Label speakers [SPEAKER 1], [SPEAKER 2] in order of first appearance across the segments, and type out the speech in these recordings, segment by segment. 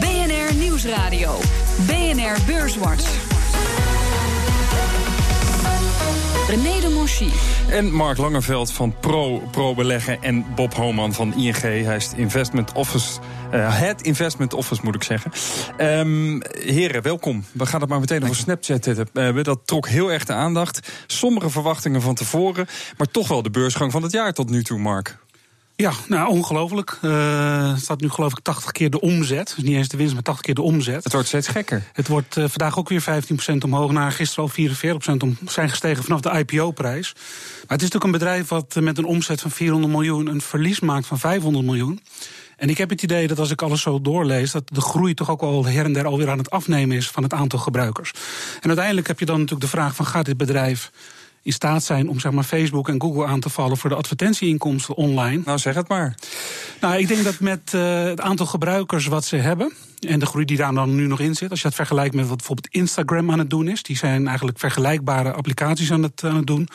[SPEAKER 1] BNR Nieuwsradio. BNR Beurswatch. René de Monchy.
[SPEAKER 2] En Mark Langeveld van Pro, Pro Beleggen en Bob Homan van ING. Hij is Investment Office, uh, Head Investment Office moet ik zeggen. Um, heren, welkom. We gaan het maar meteen over Snapchat hebben. Uh, dat trok heel erg de aandacht. Sommige verwachtingen van tevoren, maar toch wel de beursgang van het jaar tot nu toe, Mark.
[SPEAKER 3] Ja, nou ongelooflijk. Uh, het staat nu geloof ik 80 keer de omzet. Dus niet eens de winst, maar 80 keer de omzet.
[SPEAKER 2] Het wordt steeds gekker.
[SPEAKER 3] Het wordt uh, vandaag ook weer 15% omhoog. Na gisteren al 44% om, zijn gestegen vanaf de IPO-prijs. Maar het is natuurlijk een bedrijf wat met een omzet van 400 miljoen een verlies maakt van 500 miljoen. En ik heb het idee dat als ik alles zo doorlees, dat de groei toch ook al her en der alweer aan het afnemen is van het aantal gebruikers. En uiteindelijk heb je dan natuurlijk de vraag van gaat dit bedrijf in staat zijn om zeg maar, Facebook en Google aan te vallen voor de advertentieinkomsten online.
[SPEAKER 2] Nou, zeg het maar.
[SPEAKER 3] Nou, ik denk dat met uh, het aantal gebruikers wat ze hebben. En de groei die daar dan nu nog in zit. Als je dat vergelijkt met wat bijvoorbeeld Instagram aan het doen is. Die zijn eigenlijk vergelijkbare applicaties aan het, aan het doen.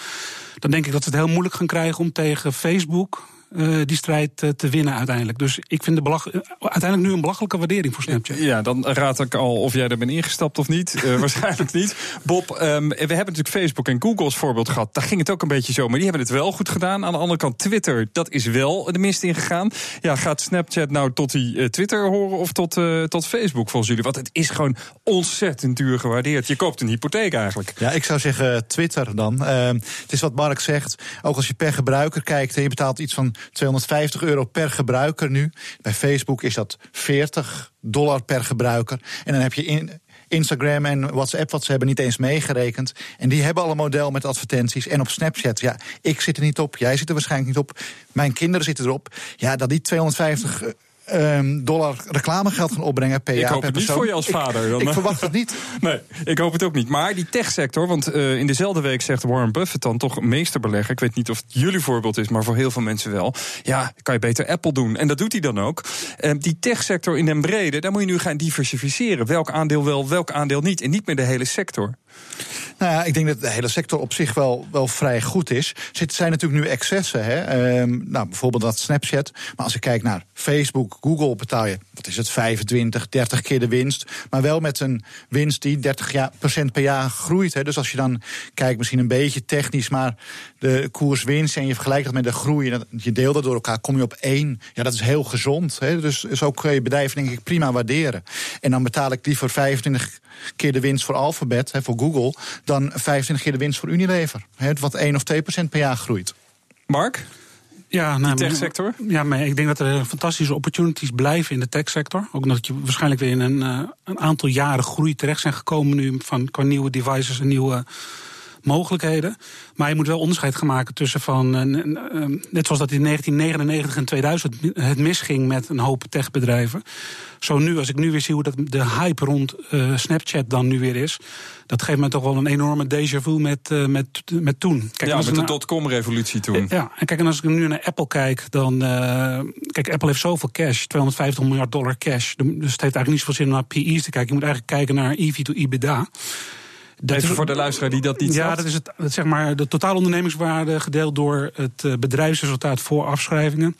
[SPEAKER 3] Dan denk ik dat ze het heel moeilijk gaan krijgen om tegen Facebook uh, die strijd uh, te winnen uiteindelijk. Dus ik vind de belag, uh, uiteindelijk nu een belachelijke waardering voor Snapchat.
[SPEAKER 2] Ja, dan raad ik al of jij er bent ingestapt of niet. waarschijnlijk niet. Bob, um, we hebben natuurlijk Facebook en Google als voorbeeld gehad. Daar ging het ook een beetje zo, maar die hebben het wel goed gedaan. Aan de andere kant Twitter, dat is wel de mist ingegaan. Ja, gaat Snapchat nou tot die Twitter horen of tot, tot Facebook volgens jullie? Want het is gewoon ontzettend duur gewaardeerd. Je koopt een hypotheek eigenlijk.
[SPEAKER 4] Ja, ik zou zeggen Twitter dan. Ehm, het is wat Mark zegt. Ook als je per gebruiker kijkt en je betaalt iets van 250 euro per gebruiker nu. Bij Facebook is dat 40 dollar per gebruiker. En dan heb je in, Instagram en WhatsApp, wat ze hebben, niet eens meegerekend. En die hebben al een model met advertenties. En op Snapchat, ja, ik zit er niet op, jij zit er waarschijnlijk niet op. Mijn kinderen zitten erop. Ja, dat die 250 um, dollar reclamegeld gaan opbrengen per
[SPEAKER 2] ik
[SPEAKER 4] jaar.
[SPEAKER 2] Ik hoop het niet voor je als vader.
[SPEAKER 4] Ik, ik verwacht het niet.
[SPEAKER 2] nee, ik hoop het ook niet. Maar die techsector, want uh, in dezelfde week zegt Warren Buffett dan toch meesterbelegger. Ik weet niet of het jullie voorbeeld is, maar voor heel veel mensen wel. Ja, kan je beter Apple doen. En dat doet hij dan ook. Uh, die techsector in den brede, daar moet je nu gaan diversificeren. Welk aandeel wel, welk aandeel niet. En niet meer de hele sector.
[SPEAKER 4] Nou ja, ik denk dat de hele sector op zich wel, wel vrij goed is. Er zijn natuurlijk nu excessen. Hè? Um, nou, bijvoorbeeld dat Snapchat. Maar als ik kijk naar Facebook, Google, betaal je, wat is het, 25, 30 keer de winst. Maar wel met een winst die 30 jaar, procent per jaar groeit. Hè? Dus als je dan kijkt, misschien een beetje technisch, maar de koerswinst en je vergelijkt dat met de groei, en je deelt dat door elkaar, kom je op één. Ja, dat is heel gezond. Hè? Dus zo kun je bedrijven denk ik prima waarderen. En dan betaal ik liever 25 keer de winst voor Alphabet, hè, voor Google, dan 25 keer de winst voor Unilever. Hè, wat 1 of 2 procent per jaar groeit.
[SPEAKER 2] Mark?
[SPEAKER 3] Ja, nou,
[SPEAKER 2] de techsector?
[SPEAKER 3] Ja, maar ik denk dat er fantastische opportunities blijven in de techsector. Ook omdat je waarschijnlijk weer in een, uh, een aantal jaren groei terecht zijn gekomen nu van qua nieuwe devices en nieuwe mogelijkheden. Maar je moet wel onderscheid gaan maken tussen van. Uh, net zoals dat in 1999 en 2000 het misging met een hoop techbedrijven. Zo nu, als ik nu weer zie hoe dat de hype rond uh, Snapchat dan nu weer is. Dat geeft me toch wel een enorme déjà vu met, uh, met, met toen.
[SPEAKER 2] Kijk, ja, met de dotcom-revolutie toen.
[SPEAKER 3] Ja, en kijk, en als ik nu naar Apple kijk, dan. Uh, kijk, Apple heeft zoveel cash, 250 miljard dollar cash. Dus het heeft eigenlijk niet zoveel zin om naar PE's te kijken. Je moet eigenlijk kijken naar EV to EBITDA.
[SPEAKER 2] Dat Even voor de luisteraar die dat niet
[SPEAKER 3] Ja, dat is het, zeg maar, de totale ondernemingswaarde gedeeld door het bedrijfsresultaat voor afschrijvingen.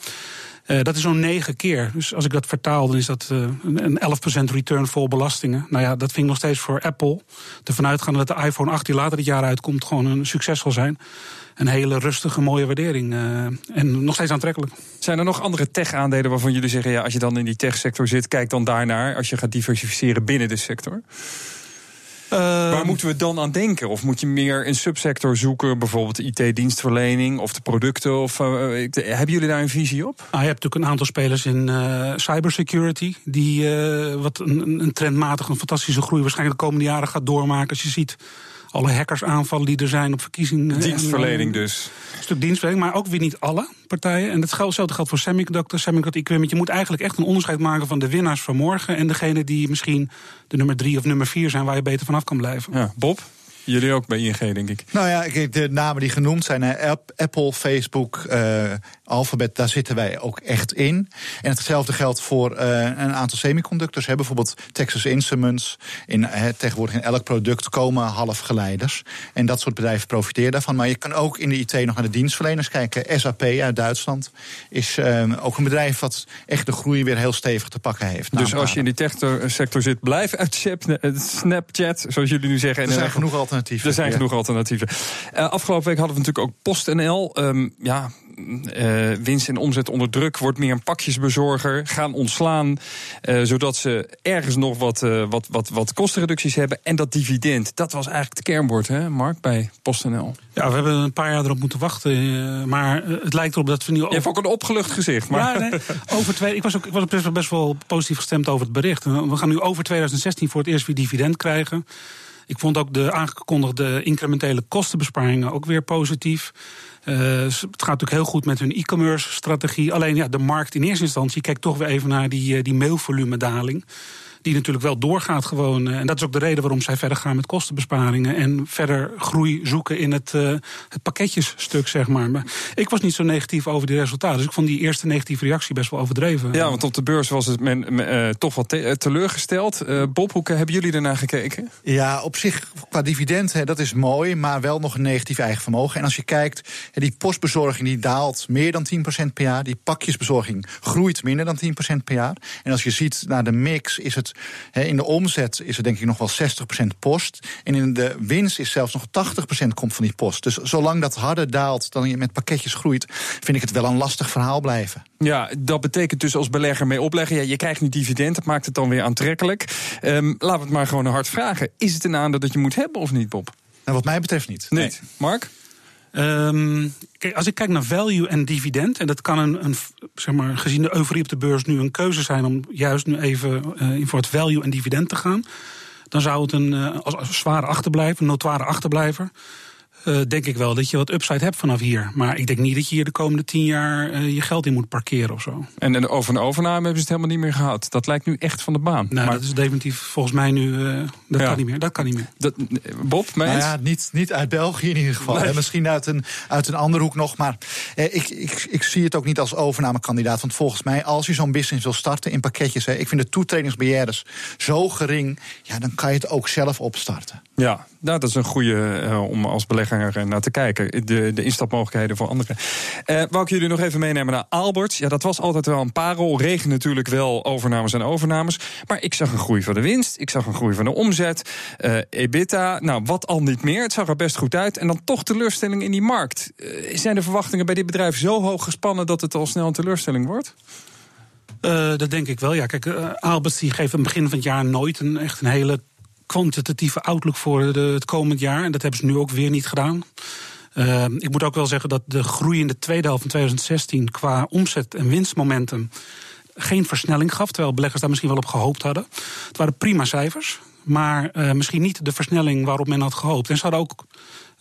[SPEAKER 3] Uh, dat is zo'n negen keer. Dus als ik dat vertaal, dan is dat uh, een 11% return voor belastingen. Nou ja, dat vind ik nog steeds voor Apple. Ervan uitgaan dat de iPhone 8 die later dit jaar uitkomt, gewoon een succes zal zijn. Een hele rustige, mooie waardering. Uh, en nog steeds aantrekkelijk.
[SPEAKER 2] Zijn er nog andere tech-aandelen waarvan jullie zeggen: ja, als je dan in die tech-sector zit, kijk dan daarnaar als je gaat diversificeren binnen de sector? Uh, Waar moeten we dan aan denken? Of moet je meer een subsector zoeken, bijvoorbeeld IT-dienstverlening of de producten? Of, uh, hebben jullie daar een visie op?
[SPEAKER 3] Ah, je hebt natuurlijk een aantal spelers in uh, cybersecurity, die wat een, een, trendmatig een fantastische groei waarschijnlijk de komende jaren gaat doormaken. Als je ziet alle hackersaanvallen die er zijn op verkiezingen.
[SPEAKER 2] Dienstverlening dus.
[SPEAKER 3] Een stuk dienstverlening, maar ook weer niet alle partijen. En hetzelfde geldt voor semiconductor, semiconductor equipment. Je moet eigenlijk echt een onderscheid maken van de winnaars van morgen en degene die misschien de nummer drie of nummer vier zijn waar je beter vanaf kan blijven.
[SPEAKER 2] Ja, Bob? Jullie ook bij ING, denk ik.
[SPEAKER 4] Nou ja, de namen die genoemd zijn, Apple, Facebook, uh, Alphabet, daar zitten wij ook echt in. En hetzelfde geldt voor uh, een aantal semiconductors. Hè, bijvoorbeeld Texas Instruments. In, tegenwoordig in elk product komen halfgeleiders. En dat soort bedrijven profiteren daarvan. Maar je kan ook in de IT nog naar de dienstverleners kijken. SAP uit Duitsland is uh, ook een bedrijf wat echt de groei weer heel stevig te pakken heeft.
[SPEAKER 2] Dus als je in die tech-sector zit, blijf uit Snapchat, zoals jullie nu zeggen.
[SPEAKER 4] Er zijn genoeg alternatieven.
[SPEAKER 2] Er zijn genoeg alternatieven. Uh, afgelopen week hadden we natuurlijk ook PostNL. Um, ja, uh, winst en omzet onder druk, wordt meer een pakjesbezorger, gaan ontslaan, uh, zodat ze ergens nog wat, uh, wat, wat, wat kostenreducties hebben. En dat dividend, dat was eigenlijk het kernwoord, hè, Mark, bij PostNL.
[SPEAKER 3] Ja, we hebben een paar jaar erop moeten wachten, maar het lijkt erop dat we nu...
[SPEAKER 2] Over... Je hebt ook een opgelucht gezicht. Maar...
[SPEAKER 3] Ja, nee, over twee, ik was ook ik was best, best wel positief gestemd over het bericht. We gaan nu over 2016 voor het eerst weer dividend krijgen. Ik vond ook de aangekondigde incrementele kostenbesparingen ook weer positief. Uh, het gaat natuurlijk heel goed met hun e-commerce strategie. Alleen ja, de markt in eerste instantie kijkt toch weer even naar die, uh, die mailvolumedaling die natuurlijk wel doorgaat gewoon. Eh, en dat is ook de reden waarom zij verder gaan met kostenbesparingen en verder groei zoeken in het, uh, het pakketjesstuk, zeg maar. maar. Ik was niet zo negatief over die resultaten. Dus ik vond die eerste negatieve reactie best wel overdreven.
[SPEAKER 2] Ja, want op de beurs was het men, uh, toch wat te teleurgesteld. Uh, Bob, hoe hebben jullie ernaar gekeken?
[SPEAKER 4] Ja, op zich qua dividend, hè, dat is mooi, maar wel nog een negatief eigen vermogen. En als je kijkt, die postbezorging die daalt meer dan 10% per jaar. Die pakjesbezorging groeit minder dan 10% per jaar. En als je ziet naar de mix, is het in de omzet is er denk ik nog wel 60% post. En in de winst is zelfs nog 80% komt van die post. Dus zolang dat harder daalt dan je met pakketjes groeit, vind ik het wel een lastig verhaal blijven.
[SPEAKER 2] Ja, dat betekent dus als belegger mee opleggen. Ja, je krijgt nu dividend, dat maakt het dan weer aantrekkelijk. Um, laten we het maar gewoon hard vragen. Is het een aandeel dat je moet hebben of niet, Bob?
[SPEAKER 4] Nou, wat mij betreft niet.
[SPEAKER 2] Niet. Nee. Mark?
[SPEAKER 3] Kijk, als ik kijk naar value en dividend, en dat kan een, een, zeg maar, gezien de euforie op de beurs nu een keuze zijn om juist nu even uh, voor het value en dividend te gaan, dan zou het een als, als zware achterblijver, een notoire achterblijver. Uh, denk ik wel dat je wat upside hebt vanaf hier. Maar ik denk niet dat je hier de komende tien jaar uh, je geld in moet parkeren of zo.
[SPEAKER 2] En, en over een overname hebben ze het helemaal niet meer gehad. Dat lijkt nu echt van de baan.
[SPEAKER 3] Nou, maar dat is definitief volgens mij nu. Uh, dat ja. kan niet meer. Dat kan niet meer. Dat,
[SPEAKER 2] Bob,
[SPEAKER 4] nou ja, niet, niet uit België in ieder geval. Nee. Misschien uit een, uit een andere hoek nog. Maar eh, ik, ik, ik zie het ook niet als overnamekandidaat. Want volgens mij, als je zo'n business wil starten in pakketjes. Hè, ik vind de toetredingsbeheerders zo gering. Ja, dan kan je het ook zelf opstarten.
[SPEAKER 2] Ja, nou, dat is een goede uh, om als belegger naar te kijken. De, de instapmogelijkheden voor anderen. Uh, wou ik jullie nog even meenemen naar Albert. Ja, dat was altijd wel een parel. Regen natuurlijk wel overnames en overnames. Maar ik zag een groei van de winst. Ik zag een groei van de omzet. Uh, EBITDA, nou, wat al niet meer. Het zag er best goed uit. En dan toch teleurstelling in die markt. zijn de verwachtingen bij dit bedrijf zo hoog gespannen... dat het al snel een teleurstelling wordt?
[SPEAKER 3] Dat denk ik wel. Ja, kijk, uh, Albert die geeft aan begin van het jaar nooit een echt een hele kwantitatieve outlook voor het komend jaar. En dat hebben ze nu ook weer niet gedaan. Uh, ik moet ook wel zeggen dat de groei in de tweede helft van 2016 qua omzet en winstmomentum geen versnelling gaf, terwijl beleggers daar misschien wel op gehoopt hadden. Het waren prima cijfers, maar uh, misschien niet de versnelling waarop men had gehoopt. En ze hadden ook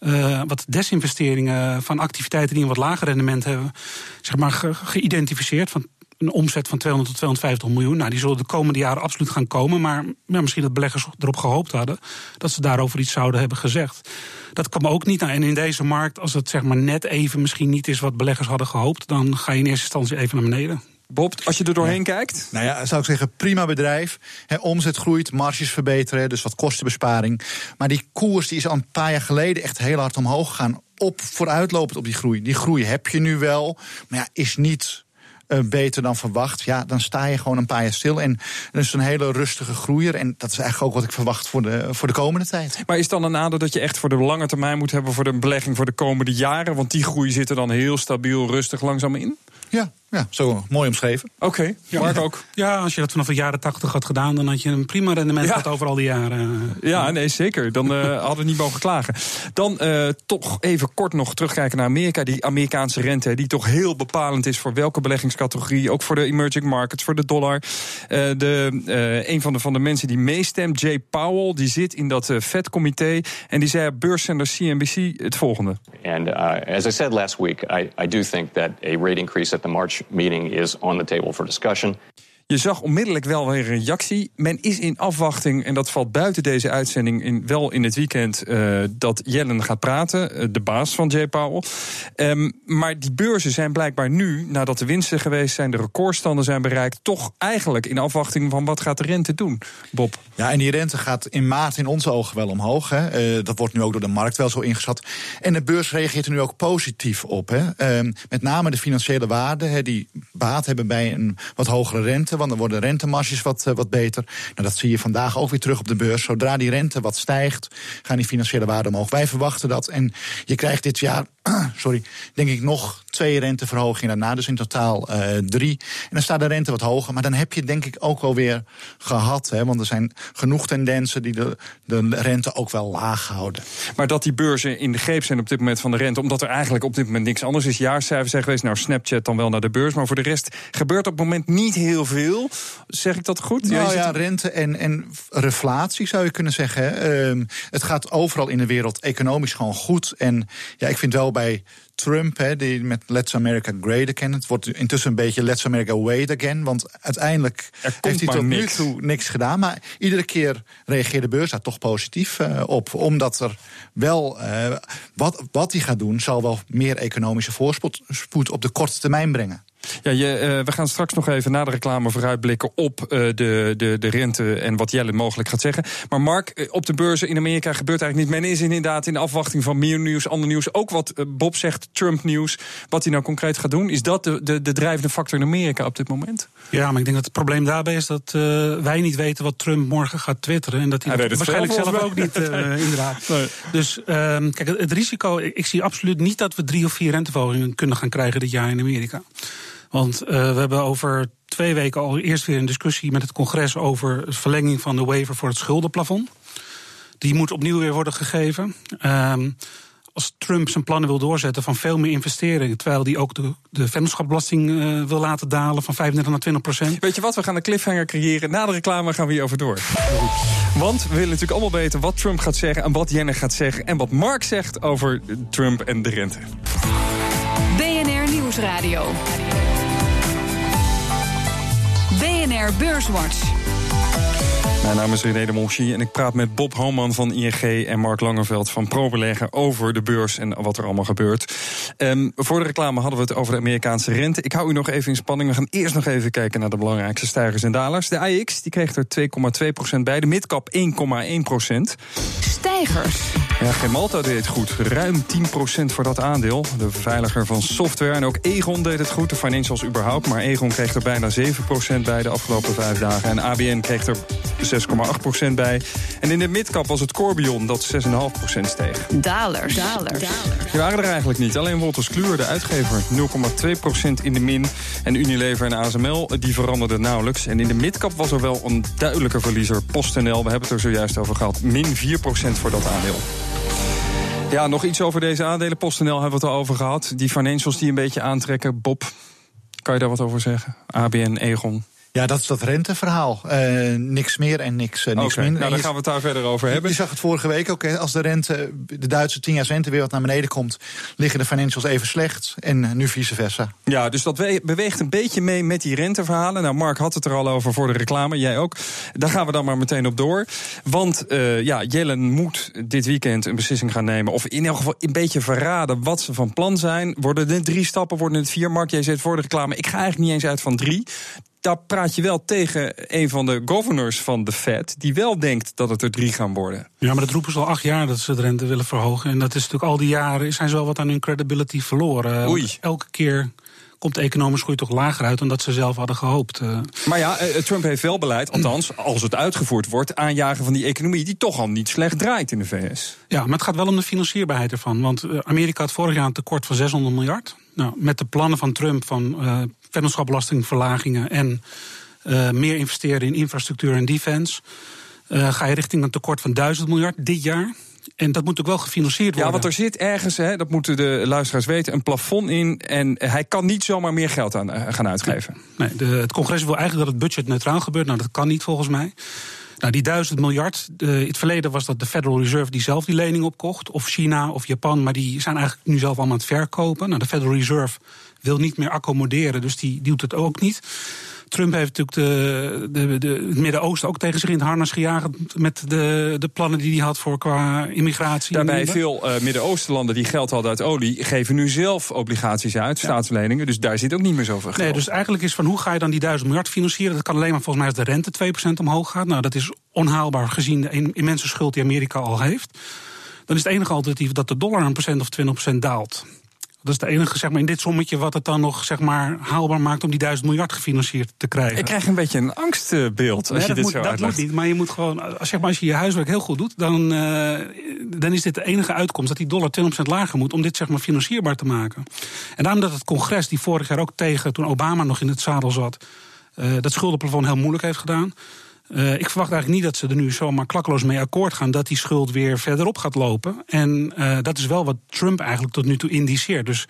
[SPEAKER 3] uh, wat desinvesteringen van activiteiten die een wat lager rendement hebben, zeg maar, ge geïdentificeerd. Van een omzet van 200 tot 250 miljoen. Nou, die zullen de komende jaren absoluut gaan komen. Maar ja, misschien dat beleggers erop gehoopt hadden dat ze daarover iets zouden hebben gezegd. Dat kwam ook niet. Nou, en in deze markt, als het zeg maar net even misschien niet is wat beleggers hadden gehoopt, dan ga je in eerste instantie even naar beneden.
[SPEAKER 2] Bob, als je er doorheen ja. kijkt?
[SPEAKER 4] Nou ja, zou ik zeggen, prima bedrijf. He, omzet groeit, marges verbeteren, dus wat kostenbesparing. Maar die koers die is al een paar jaar geleden echt heel hard omhoog gegaan. Op, vooruitlopend op die groei. Die groei heb je nu wel, maar ja, is niet uh, beter dan verwacht, ja, dan sta je gewoon een paar jaar stil. En dat is een hele rustige groeier. En dat is eigenlijk ook wat ik verwacht voor de, voor de komende tijd.
[SPEAKER 2] Maar is dan een aandeel dat je echt voor de lange termijn moet hebben voor de belegging voor de komende jaren? Want die groei zit er dan heel stabiel, rustig, langzaam in?
[SPEAKER 4] Ja, ja, zo mooi omschreven.
[SPEAKER 2] Oké, okay, ja, Mark ook.
[SPEAKER 3] Ja, als je dat vanaf de jaren tachtig had gedaan, dan had je een prima rendement ja. gehad over al die jaren.
[SPEAKER 2] Ja, nee, zeker. Dan uh, hadden we niet mogen klagen. Dan uh, toch even kort nog terugkijken naar Amerika. Die Amerikaanse rente, die toch heel bepalend is voor welke beleggingscategorie. Ook voor de emerging markets, voor de dollar. Uh, de, een van de, van de mensen die meestemt, Jay Powell, die zit in dat Fed-comité. En die zei op beurszender CNBC het volgende.
[SPEAKER 5] And uh, as I said last week, I, I do think that a rate increase at the March meeting is on the table for discussion.
[SPEAKER 2] Je zag onmiddellijk wel weer een reactie. Men is in afwachting, en dat valt buiten deze uitzending, in, wel in het weekend, uh, dat Yellen gaat praten, uh, de baas van Jay Powell. Um, maar die beurzen zijn blijkbaar nu, nadat de winsten geweest zijn, de recordstanden zijn bereikt, toch eigenlijk in afwachting van wat gaat de rente doen, Bob?
[SPEAKER 4] Ja, en die rente gaat in maart in onze ogen wel omhoog. Hè. Uh, dat wordt nu ook door de markt wel zo ingeschat. En de beurs reageert er nu ook positief op. Hè. Uh, met name de financiële waarden, die baat hebben bij een wat hogere rente, want dan worden rentemarges wat, uh, wat beter. Nou, dat zie je vandaag ook weer terug op de beurs. Zodra die rente wat stijgt, gaan die financiële waarden omhoog. Wij verwachten dat. En je krijgt dit jaar, sorry, denk ik nog twee renteverhogingen daarna. Dus in totaal uh, drie. En dan staat de rente wat hoger. Maar dan heb je denk ik ook wel weer gehad. Hè, want er zijn genoeg tendensen die de, de rente ook wel laag houden.
[SPEAKER 2] Maar dat die beurzen in de greep zijn op dit moment van de rente. Omdat er eigenlijk op dit moment niks anders is. Jaarcijfers zijn geweest. Nou, Snapchat dan wel naar de beurs. Maar voor de rest gebeurt op het moment niet heel veel. Zeg ik dat goed?
[SPEAKER 4] Nou ja, rente en, en reflatie zou je kunnen zeggen. Uh, het gaat overal in de wereld economisch gewoon goed. En ja, ik vind wel bij Trump, hè, die met Let's America Great Again. Het wordt intussen een beetje Let's America Wait Again. Want uiteindelijk heeft hij tot nu toe niks gedaan. Maar iedere keer reageert de beurs daar toch positief uh, op. Omdat er wel, uh, wat, wat hij gaat doen, zal wel meer economische voorspoed op de korte termijn brengen.
[SPEAKER 2] Ja, je, uh, we gaan straks nog even na de reclame vooruitblikken op uh, de, de, de rente en wat Jelle mogelijk gaat zeggen. Maar Mark, op de beurzen in Amerika gebeurt eigenlijk niet. Men is inderdaad in afwachting van meer nieuws, ander nieuws. Ook wat Bob zegt, Trump-nieuws. Wat hij nou concreet gaat doen. Is dat de, de, de drijvende factor in Amerika op dit moment?
[SPEAKER 3] Ja, maar ik denk dat het probleem daarbij is dat uh, wij niet weten wat Trump morgen gaat twitteren. En dat hij,
[SPEAKER 2] hij
[SPEAKER 3] dat waarschijnlijk zelf ook niet, inderdaad. Nee. Dus kijk, het, het risico, ik zie absoluut niet dat we drie of vier renteverhogingen kunnen gaan krijgen dit jaar in Amerika. Want uh, we hebben over twee weken al eerst weer een discussie met het congres over verlenging van de waiver voor het schuldenplafond. Die moet opnieuw weer worden gegeven. Um, als Trump zijn plannen wil doorzetten van veel meer investeringen, terwijl hij ook de, de vennootschapbelasting uh, wil laten dalen van 35 naar 20 procent.
[SPEAKER 2] Weet je wat, we gaan een cliffhanger creëren. Na de reclame gaan we hierover door. Want we willen natuurlijk allemaal weten wat Trump gaat zeggen en wat Jenner gaat zeggen en wat Mark zegt over Trump en de rente.
[SPEAKER 1] BNR Nieuwsradio. BNR Beurswatch.
[SPEAKER 2] Mijn naam is René de Monchy en ik praat met Bob Homan van ING en Mark Langerveld van ProBeleggen over de beurs en wat er allemaal gebeurt. Um, voor de reclame hadden we het over de Amerikaanse rente. Ik hou u nog even in spanning. We gaan eerst nog even kijken naar de belangrijkste stijgers en dalers. De AX die kreeg er 2,2% bij, de midcap 1,1%.
[SPEAKER 1] Stijgers.
[SPEAKER 2] Ja, Gemalta deed het goed. Ruim 10% voor dat aandeel. De beveiliger van software. En ook Egon deed het goed. De financials überhaupt. Maar Egon kreeg er bijna 7% bij de afgelopen vijf dagen. En ABN kreeg er 6,8% bij. En in de midcap was het Corbion dat 6,5% steeg.
[SPEAKER 1] Dalers. Dalers.
[SPEAKER 2] Die waren er eigenlijk niet. Alleen Wolters Kluwer, de uitgever, 0,2% in de min. En Unilever en ASML, die veranderden nauwelijks. En in de midcap was er wel een duidelijke verliezer. PostNL, we hebben het er zojuist over gehad. Min 4% voor dat aandeel. Ja, nog iets over deze aandelen. PostNL hebben we het al over gehad. Die financials die een beetje aantrekken. Bob, kan je daar wat over zeggen? ABN, Egon.
[SPEAKER 4] Ja, dat is dat renteverhaal. Uh, niks meer en niks, uh, niks
[SPEAKER 2] okay,
[SPEAKER 4] minder.
[SPEAKER 2] Nou, dan gaan we het daar verder over hebben.
[SPEAKER 4] Je zag het vorige week ook. Als de rente, de Duitse 10 jaar rente weer wat naar beneden komt, liggen de financials even slecht. En nu vice versa.
[SPEAKER 2] Ja, dus dat beweegt een beetje mee met die renteverhalen. Nou, Mark had het er al over voor de reclame. Jij ook. Daar gaan we dan maar meteen op door. Want uh, ja, Jellen moet dit weekend een beslissing gaan nemen. Of in elk geval een beetje verraden wat ze van plan zijn. Worden het drie stappen, worden het vier? Mark, jij zegt voor de reclame. Ik ga eigenlijk niet eens uit van drie daar praat je wel tegen een van de governors van de Fed, die wel denkt dat het er drie gaan worden.
[SPEAKER 3] Ja, maar dat roepen ze al acht jaar dat ze de rente willen verhogen. En dat is natuurlijk al die jaren zijn ze wel wat aan hun credibility verloren.
[SPEAKER 2] Oei.
[SPEAKER 3] Elke keer komt de economische groei toch lager uit dan dat ze zelf hadden gehoopt.
[SPEAKER 2] Maar ja, Trump heeft wel beleid, althans als het uitgevoerd wordt, aanjagen van die economie die toch al niet slecht draait in de VS.
[SPEAKER 3] Ja, maar het gaat wel om de financierbaarheid ervan. Want Amerika had vorig jaar een tekort van 600 miljard. Nou, met de plannen van Trump van uh, vennootschapbelastingverlagingen en uh, meer investeren in infrastructuur en defense, uh, ga je richting een tekort van 1000 miljard dit jaar. En dat moet ook wel gefinancierd worden.
[SPEAKER 2] Ja, want er zit ergens, hè, dat moeten de luisteraars weten, een plafond in. En hij kan niet zomaar meer geld aan gaan uitgeven.
[SPEAKER 3] Nee, de, het congres wil eigenlijk dat het budget neutraal gebeurt. Nou, dat kan niet volgens mij. Nou, die duizend miljard, uh, in het verleden was dat de Federal Reserve die zelf die lening opkocht. Of China of Japan, maar die zijn eigenlijk nu zelf allemaal aan het verkopen. Nou, de Federal Reserve wil niet meer accommoderen, dus die, die doet het ook niet. Trump heeft natuurlijk de, de, de, het Midden-Oosten ook tegen zich in het harnas gejaagd. met de, de plannen die hij had voor qua immigratie.
[SPEAKER 2] Daarbij veel uh, Midden-Oostenlanden die geld hadden uit olie. geven nu zelf obligaties uit, staatsleningen. Dus daar zit ook niet meer zoveel geld.
[SPEAKER 3] Nee, dus eigenlijk is van hoe ga je dan die duizend miljard financieren? Dat kan alleen maar volgens mij als de rente 2% omhoog gaat. Nou, dat is onhaalbaar gezien de immense schuld die Amerika al heeft. Dan is het enige alternatief dat de dollar een procent of 20% daalt. Dat is de enige, zeg maar, in dit sommetje wat het dan nog zeg maar, haalbaar maakt om die duizend miljard gefinancierd te krijgen.
[SPEAKER 2] Ik krijg een beetje een angstbeeld als je dit
[SPEAKER 3] moet,
[SPEAKER 2] zo
[SPEAKER 3] Dat moet niet, maar je moet gewoon, als, zeg maar, als je je huiswerk heel goed doet, dan, uh, dan is dit de enige uitkomst dat die dollar 20% lager moet om dit zeg maar, financierbaar te maken. En daarom dat het congres, die vorig jaar ook tegen, toen Obama nog in het zadel zat, uh, dat schuldenplafond heel moeilijk heeft gedaan. Uh, ik verwacht eigenlijk niet dat ze er nu zomaar klakkeloos mee akkoord gaan dat die schuld weer verderop gaat lopen. En uh, dat is wel wat Trump eigenlijk tot nu toe indiceert. Dus,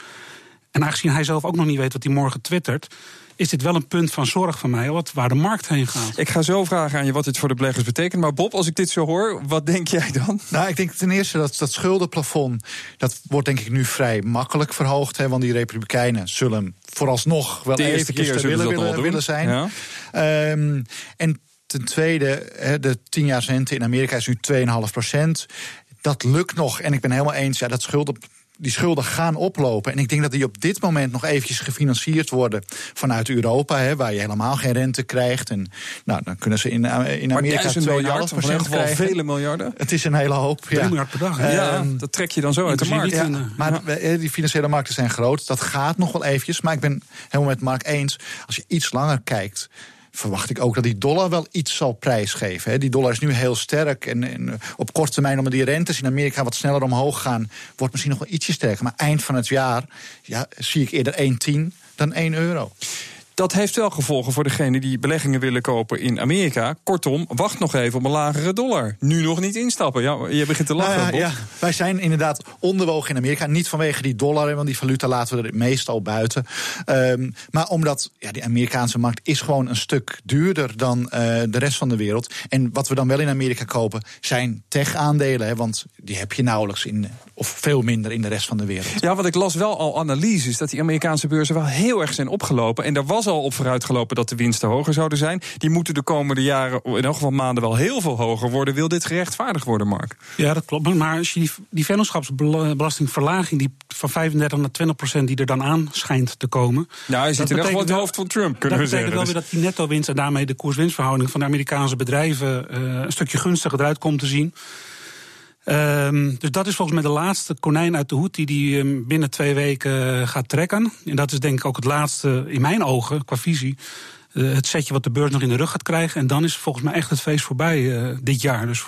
[SPEAKER 3] en aangezien hij zelf ook nog niet weet wat hij morgen twittert, is dit wel een punt van zorg van mij, wat, waar de markt heen gaat.
[SPEAKER 2] Ik ga zo vragen aan je wat dit voor de beleggers betekent. Maar Bob, als ik dit zo hoor, wat denk jij dan?
[SPEAKER 4] Nou, ik denk ten eerste dat dat schuldenplafond, dat wordt denk ik nu vrij makkelijk verhoogd. Hè, want die republikeinen zullen vooralsnog wel
[SPEAKER 2] de eerste keer
[SPEAKER 4] willen, willen, willen, zijn. Ja. Um, en Ten tweede, de 10 jaar rente in Amerika is nu 2,5 procent. Dat lukt nog. En ik ben helemaal eens, ja, dat schulden die schulden gaan oplopen. En ik denk dat die op dit moment nog eventjes gefinancierd worden vanuit Europa, hè, waar je helemaal geen rente krijgt. En nou, dan kunnen ze in, eh, in Amerika 2,5 miljard,
[SPEAKER 2] in ieder geval vele miljarden.
[SPEAKER 4] Het is een hele hoop.
[SPEAKER 3] 3 ja. miljard per dag.
[SPEAKER 2] Ja, ja, dat trek je dan zo uit de markt. Ja,
[SPEAKER 4] maar die financiële markten zijn groot. Dat gaat nog wel eventjes. Maar ik ben helemaal met Mark eens. Als je iets langer kijkt verwacht ik ook dat die dollar wel iets zal prijsgeven. Die dollar is nu heel sterk. En, en, op korte termijn, omdat die rentes in Amerika wat sneller omhoog gaan, wordt misschien nog wel ietsje sterker. Maar eind van het jaar ja, zie ik eerder 1,10 dan 1 euro.
[SPEAKER 2] Dat heeft wel gevolgen voor degene die beleggingen willen kopen in Amerika. Kortom, wacht nog even op een lagere dollar. Nu nog niet instappen. Ja, je begint te lachen.
[SPEAKER 4] Nou ja, ja, wij zijn inderdaad onderwogen in Amerika. Niet vanwege die dollar, want die valuta laten we er meestal buiten. Um, maar omdat ja, die Amerikaanse markt is gewoon een stuk duurder dan uh, de rest van de wereld. En wat we dan wel in Amerika kopen zijn tech-aandelen. Want die heb je nauwelijks in, of veel minder in de rest van de wereld.
[SPEAKER 2] Ja, want ik las wel al analyses dat die Amerikaanse beurzen wel heel erg zijn opgelopen. En daar was al op vooruitgelopen dat de winsten hoger zouden zijn. Die moeten de komende jaren, in elk geval maanden, wel heel veel hoger worden. Wil dit gerechtvaardigd worden, Mark?
[SPEAKER 3] Ja, dat klopt. Maar als je die, die vennootschapsbelastingverlaging die van 35 naar 20 procent die er dan aan schijnt te komen.
[SPEAKER 2] Ja, hij zit in ieder het hoofd van Trump, kunnen
[SPEAKER 3] we
[SPEAKER 2] zeggen.
[SPEAKER 3] Dat betekent wel weer dat die netto-winst en daarmee de koers-winstverhouding van de Amerikaanse bedrijven uh, een stukje gunstiger eruit komt te zien. Um, dus dat is volgens mij de laatste konijn uit de hoed die hij um, binnen twee weken uh, gaat trekken. En dat is denk ik ook het laatste, in mijn ogen, qua visie. Uh, het setje wat de beurs nog in de rug gaat krijgen. En dan is volgens mij echt het feest voorbij uh, dit jaar. Dus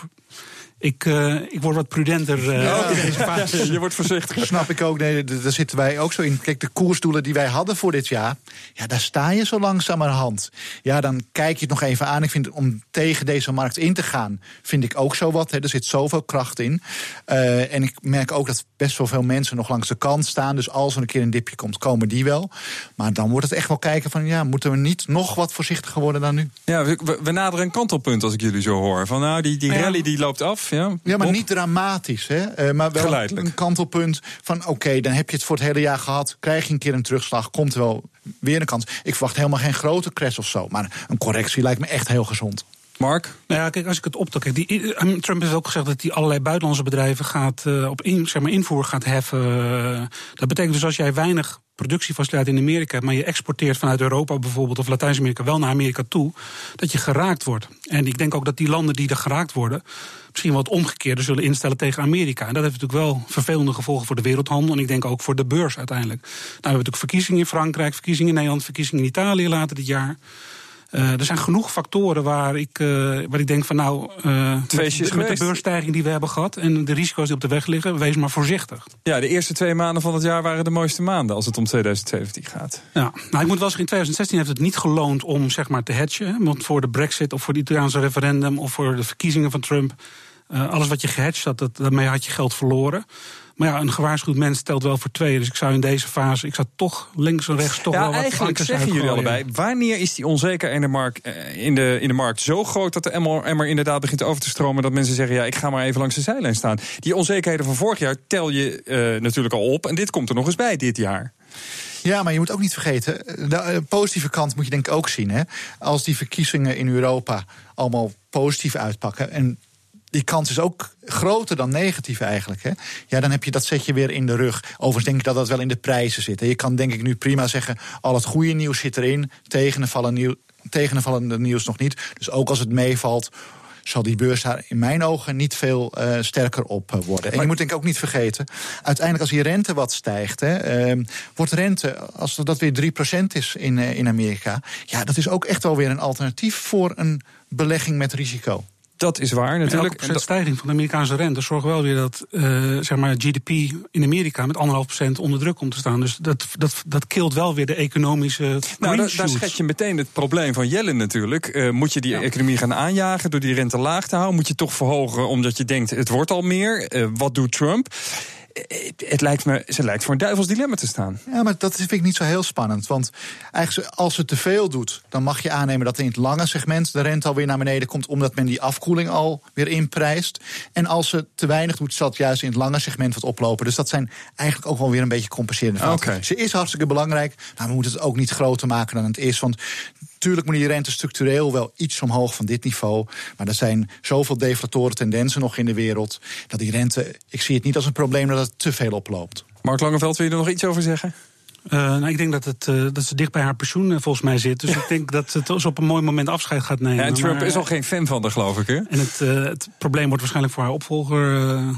[SPEAKER 3] ik, uh, ik word wat prudenter uh, ja, in deze fase.
[SPEAKER 2] je wordt voorzichtig.
[SPEAKER 4] Snap ik ook. Nee, daar zitten wij ook zo in. Kijk, de koersdoelen die wij hadden voor dit jaar... ja, daar sta je zo langzamerhand. Ja, dan kijk je het nog even aan. Ik vind om tegen deze markt in te gaan... vind ik ook zo wat. Hè. Er zit zoveel kracht in. Uh, en ik merk ook dat best wel veel mensen nog langs de kant staan. Dus als er een keer een dipje komt, komen die wel. Maar dan wordt het echt wel kijken van... ja, moeten we niet nog wat voorzichtiger worden dan nu?
[SPEAKER 2] Ja, we, we naderen een kantelpunt als ik jullie zo hoor. Van nou, die, die rally die loopt af ja,
[SPEAKER 4] ja maar niet dramatisch. Hè? Uh, maar wel een kantelpunt van oké, dan heb je het voor het hele jaar gehad. Krijg je een keer een terugslag, komt er wel weer een kans. Ik verwacht helemaal geen grote crash of zo. Maar een correctie lijkt me echt heel gezond.
[SPEAKER 2] Mark?
[SPEAKER 3] Nou ja, kijk, als ik het optel. Kijk, die, eh, Trump heeft ook gezegd dat hij allerlei buitenlandse bedrijven gaat, uh, op in, zeg maar, invoer gaat heffen. dat betekent dus als jij weinig productiefaciliteit in Amerika, maar je exporteert vanuit Europa bijvoorbeeld of Latijns-Amerika wel naar Amerika toe, dat je geraakt wordt. En ik denk ook dat die landen die er geraakt worden, misschien wat omgekeerde zullen instellen tegen Amerika. En dat heeft natuurlijk wel vervelende gevolgen voor de wereldhandel en ik denk ook voor de beurs uiteindelijk. Nou, we hebben natuurlijk verkiezingen in Frankrijk, verkiezingen in Nederland, verkiezingen in Italië later dit jaar. Uh, er zijn genoeg factoren waar ik, uh, waar ik denk van nou, uh, met, met, de beursstijging die we hebben gehad en de risico's die op de weg liggen, wees maar voorzichtig.
[SPEAKER 2] Ja, de eerste twee maanden van het jaar waren de mooiste maanden als het om 2017 gaat.
[SPEAKER 3] Ja, nou ik moet wel zeggen, in 2016 heeft het niet geloond om zeg maar te hedgen. Want voor de brexit of voor het Italiaanse referendum of voor de verkiezingen van Trump, alles wat je gehedged had, dat, daarmee had je geld verloren. Maar ja, een gewaarschuwd mens telt wel voor twee. Dus ik zou in deze fase, ik zou toch links en rechts toch
[SPEAKER 2] ja,
[SPEAKER 3] wel wat
[SPEAKER 2] eigenlijk zeggen jullie allebei. Wanneer is die onzekerheid in de markt, eh, in de, in de markt zo groot dat de emmer, emmer inderdaad begint over te stromen? Dat mensen zeggen, ja, ik ga maar even langs de zijlijn staan. Die onzekerheden van vorig jaar tel je uh, natuurlijk al op. En dit komt er nog eens bij dit jaar.
[SPEAKER 4] Ja, maar je moet ook niet vergeten, de eh, positieve kant moet je denk ik ook zien. Hè? Als die verkiezingen in Europa allemaal positief uitpakken. En die kans is ook groter dan negatief eigenlijk. Hè? Ja, dan heb je dat zet je weer in de rug. Overigens denk ik dat dat wel in de prijzen zit. Je kan denk ik nu prima zeggen, al het goede nieuws zit erin, tegenvallende nieuws nog niet. Dus ook als het meevalt, zal die beurs daar in mijn ogen niet veel uh, sterker op uh, worden. En je moet denk ik ook niet vergeten, uiteindelijk als die rente wat stijgt, hè, uh, wordt rente, als dat weer 3% is in, uh, in Amerika, ja, dat is ook echt wel weer een alternatief voor een belegging met risico.
[SPEAKER 2] Dat is waar natuurlijk.
[SPEAKER 3] De stijging van de Amerikaanse rente zorgt wel weer dat uh, zeg maar GDP in Amerika met anderhalf procent onder druk komt te staan. Dus dat, dat, dat kilt wel weer de economische.
[SPEAKER 2] Nou, daar, daar schet je meteen het probleem van Jellen natuurlijk. Uh, moet je die ja. economie gaan aanjagen door die rente laag te houden? Moet je toch verhogen omdat je denkt het wordt al meer? Uh, wat doet Trump? Het lijkt me, ze lijkt voor een duivels dilemma te staan.
[SPEAKER 4] Ja, maar dat vind ik niet zo heel spannend. Want eigenlijk als het te veel doet, dan mag je aannemen dat in het lange segment de rente alweer naar beneden komt, omdat men die afkoeling al weer inprijst. En als ze te weinig doet, zal het juist in het lange segment wat oplopen. Dus dat zijn eigenlijk ook wel weer een beetje compenserende factoren. Okay. Ze is hartstikke belangrijk, maar we moeten het ook niet groter maken dan het is. Want Tuurlijk moet die rente structureel wel iets omhoog van dit niveau. Maar er zijn zoveel deflatoren tendensen nog in de wereld. Dat die rente, ik zie het niet als een probleem dat het te veel oploopt.
[SPEAKER 2] Mark Langeveld, wil je er nog iets over zeggen?
[SPEAKER 3] Uh, nou, ik denk dat, het, uh, dat ze dicht bij haar pensioen uh, volgens mij zit. Dus ik denk dat het dus op een mooi moment afscheid gaat nemen.
[SPEAKER 2] Ja, en Trump maar, is al geen fan van haar, geloof ik. Hè?
[SPEAKER 3] En het, het probleem wordt waarschijnlijk voor haar opvolger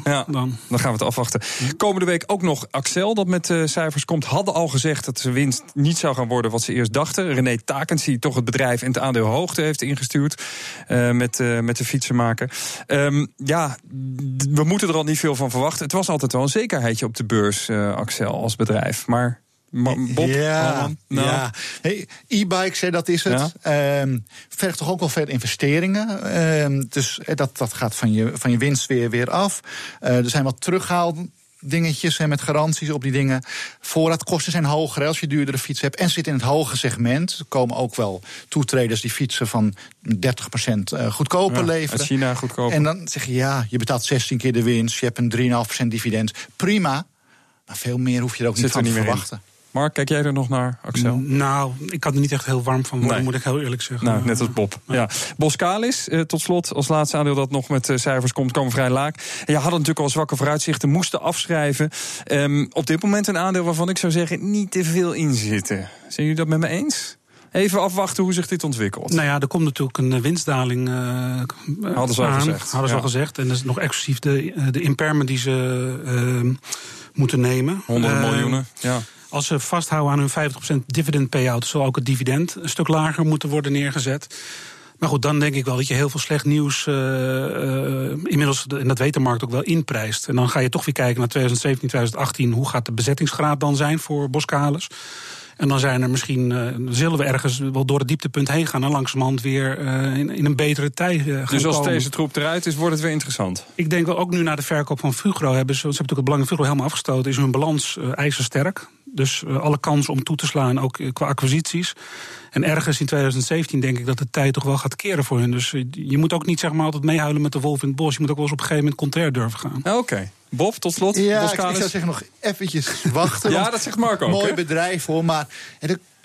[SPEAKER 2] ja,
[SPEAKER 3] dan.
[SPEAKER 2] Dan gaan we het afwachten. Komende week ook nog Axel, dat met cijfers komt. Hadden al gezegd dat zijn winst niet zou gaan worden wat ze eerst dachten. René Takens, die toch het bedrijf en het aandeel hoogte heeft ingestuurd. met, met de fietsenmaker. Um, ja, we moeten er al niet veel van verwachten. Het was altijd wel een zekerheidje op de beurs, Axel, als bedrijf. Maar Bob,
[SPEAKER 4] ja, nou. ja. Hey, e-bikes, dat is het. Ja. Um, vergt toch ook wel veel investeringen. Um, dus dat, dat gaat van je, van je winst weer, weer af. Uh, er zijn wat teruggehaald dingetjes en met garanties op die dingen. Voorraadkosten zijn hoger als je duurdere fiets hebt. En zit in het hoge segment. Er komen ook wel toetreders die fietsen van 30% eh, goedkoper ja, leveren.
[SPEAKER 2] Uit China goedkoper.
[SPEAKER 4] En dan zeg je ja, je betaalt 16 keer de winst. Je hebt een 3,5% dividend. Prima. Maar veel meer hoef je er ook niet van te verwachten. In.
[SPEAKER 2] Mark, kijk jij er nog naar, Axel?
[SPEAKER 3] Nou, ik kan er niet echt heel warm van worden, nee. moet ik heel eerlijk zeggen.
[SPEAKER 2] Nou, net als Bob. Ja. ja. Boskalis, eh, tot slot, als laatste aandeel dat nog met uh, cijfers komt, komen vrij laag. En je hadden natuurlijk al zwakke vooruitzichten, moesten afschrijven. Um, op dit moment een aandeel waarvan ik zou zeggen, niet te veel in zitten. Zijn jullie dat met me eens? Even afwachten hoe zich dit ontwikkelt.
[SPEAKER 3] Nou ja, er komt natuurlijk een winstdaling. Uh,
[SPEAKER 2] hadden ze al gezegd.
[SPEAKER 3] Hadden ze
[SPEAKER 2] ja.
[SPEAKER 3] al gezegd. En dat is nog exclusief de, de impairment die ze uh, moeten nemen.
[SPEAKER 2] 100 miljoenen, ja.
[SPEAKER 3] Als ze vasthouden aan hun 50% dividend payout, zal ook het dividend een stuk lager moeten worden neergezet. Maar goed, dan denk ik wel dat je heel veel slecht nieuws uh, uh, inmiddels, en dat weet de markt ook wel, inprijst. En dan ga je toch weer kijken naar 2017, 2018. Hoe gaat de bezettingsgraad dan zijn voor Boskalis? En dan zijn er misschien, uh, zullen we ergens wel door het dieptepunt heen gaan en langzamerhand weer uh, in, in, een betere tijd uh, gaan
[SPEAKER 2] Dus als
[SPEAKER 3] komen.
[SPEAKER 2] deze troep eruit is, wordt het weer interessant?
[SPEAKER 3] Ik denk wel ook nu na de verkoop van Fugro hebben ze, ze hebben natuurlijk het belang van Fugro helemaal afgestoten, is hun balans ijzersterk. Dus alle kans om toe te slaan, ook qua acquisities. En ergens in 2017 denk ik dat de tijd toch wel gaat keren voor hun. Dus je moet ook niet zeg maar altijd meehuilen met de wolf in het bos. Je moet ook wel eens op een gegeven moment contrair durven gaan.
[SPEAKER 2] Oké. Okay. Bob, tot slot.
[SPEAKER 4] Ja, ik, ik zou zeggen nog eventjes wachten.
[SPEAKER 2] ja, dat zegt Marco.
[SPEAKER 4] Mooi bedrijf hoor, maar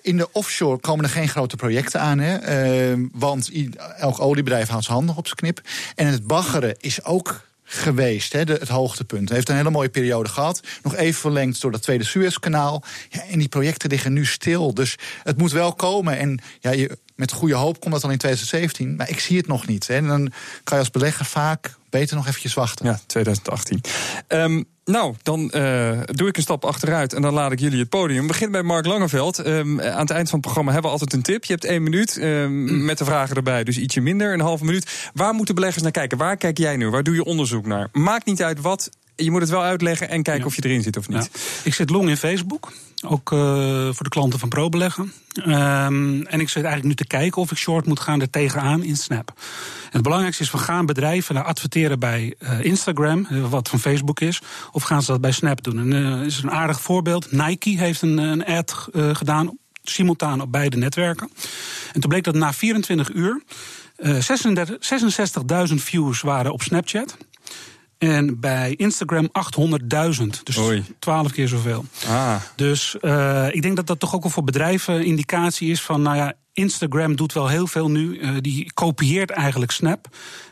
[SPEAKER 4] in de offshore komen er geen grote projecten aan. Hè? Uh, want elk oliebedrijf houdt zijn handen op zijn knip. En het baggeren is ook geweest, hè, het hoogtepunt. Hij heeft een hele mooie periode gehad. Nog even verlengd door dat tweede Suezkanaal. Ja, en die projecten liggen nu stil. Dus het moet wel komen. En ja, je, met goede hoop komt dat dan in 2017. Maar ik zie het nog niet. Hè. En dan kan je als belegger vaak beter nog eventjes wachten.
[SPEAKER 2] Ja, 2018. Um, nou, dan uh, doe ik een stap achteruit en dan laat ik jullie het podium. We beginnen bij Mark Langeveld. Um, aan het eind van het programma hebben we altijd een tip. Je hebt één minuut um, met de vragen erbij, dus ietsje minder, een halve minuut. Waar moeten beleggers naar kijken? Waar kijk jij nu? Waar doe je onderzoek naar? Maakt niet uit wat. Je moet het wel uitleggen en kijken ja. of je erin zit of niet.
[SPEAKER 3] Ja. Ik zit long in Facebook. Ook uh, voor de klanten van ProBeleggen. Um, en ik zit eigenlijk nu te kijken of ik short moet gaan er tegenaan in Snap. En het belangrijkste is van gaan bedrijven naar adverteren bij uh, Instagram, wat van Facebook is, of gaan ze dat bij Snap doen? En uh, is een aardig voorbeeld. Nike heeft een, een ad uh, gedaan, simultaan op beide netwerken. En toen bleek dat na 24 uur 66.000 views waren op Snapchat. En bij Instagram 800.000. Dus
[SPEAKER 2] Oei.
[SPEAKER 3] 12 keer zoveel.
[SPEAKER 2] Ah,
[SPEAKER 3] Dus uh, ik denk dat dat toch ook wel voor bedrijven indicatie is van, nou ja, Instagram doet wel heel veel nu. Uh, die kopieert eigenlijk Snap.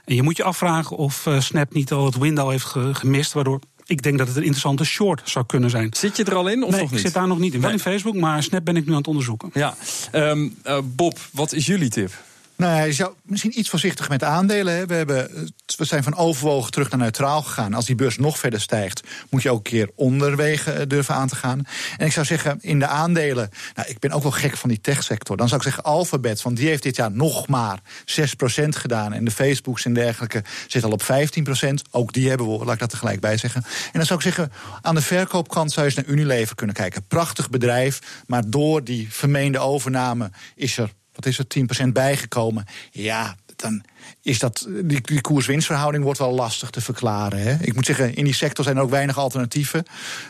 [SPEAKER 3] En je moet je afvragen of uh, Snap niet al het window heeft gemist, waardoor ik denk dat het een interessante short zou kunnen zijn.
[SPEAKER 2] Zit je er al in of
[SPEAKER 3] nee,
[SPEAKER 2] nog niet?
[SPEAKER 3] ik zit daar nog niet in. Wel in Facebook, maar Snap ben ik nu aan het onderzoeken.
[SPEAKER 2] Ja, um, uh, Bob, wat is jullie tip?
[SPEAKER 4] Nou, je zou misschien iets voorzichtig met aandelen. Hè. We, hebben, we zijn van overwogen terug naar neutraal gegaan. Als die beurs nog verder stijgt, moet je ook een keer onderwegen durven aan te gaan. En ik zou zeggen, in de aandelen. Nou, ik ben ook wel gek van die techsector. Dan zou ik zeggen Alphabet, want die heeft dit jaar nog maar 6% gedaan. En de Facebooks en dergelijke zitten al op 15%. Ook die hebben we, laat ik dat er gelijk bij zeggen. En dan zou ik zeggen, aan de verkoopkant zou je eens naar Unilever kunnen kijken. Prachtig bedrijf, maar door die vermeende overname is er wat is er, 10% bijgekomen. Ja, dan is dat, die, die koers-winstverhouding wordt wel lastig te verklaren. Hè? Ik moet zeggen, in die sector zijn er ook weinig alternatieven.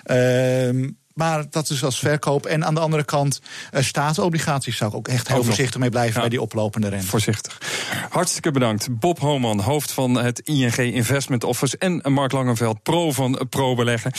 [SPEAKER 4] Uh, maar dat is als verkoop. En aan de andere kant, uh, staatsobligaties zou ik ook echt heel voorzichtig mee blijven ja. bij die oplopende rente.
[SPEAKER 2] Voorzichtig. Hartstikke bedankt. Bob Homan, hoofd van het ING Investment Office. En Mark Langenveld, pro van Pro Beleggen.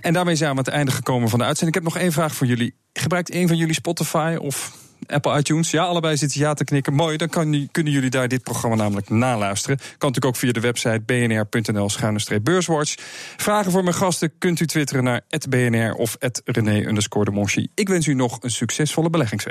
[SPEAKER 2] En daarmee zijn we aan het einde gekomen van de uitzending. Ik heb nog één vraag voor jullie. Gebruikt een van jullie Spotify of Apple iTunes. Ja, allebei zitten ja te knikken. Mooi, dan kan, kunnen jullie daar dit programma namelijk naluisteren. Kan natuurlijk ook via de website bnr.nl-beurswatch. Vragen voor mijn gasten kunt u twitteren naar @bnr of @rené_de Ik wens u nog een succesvolle beleggingsweek.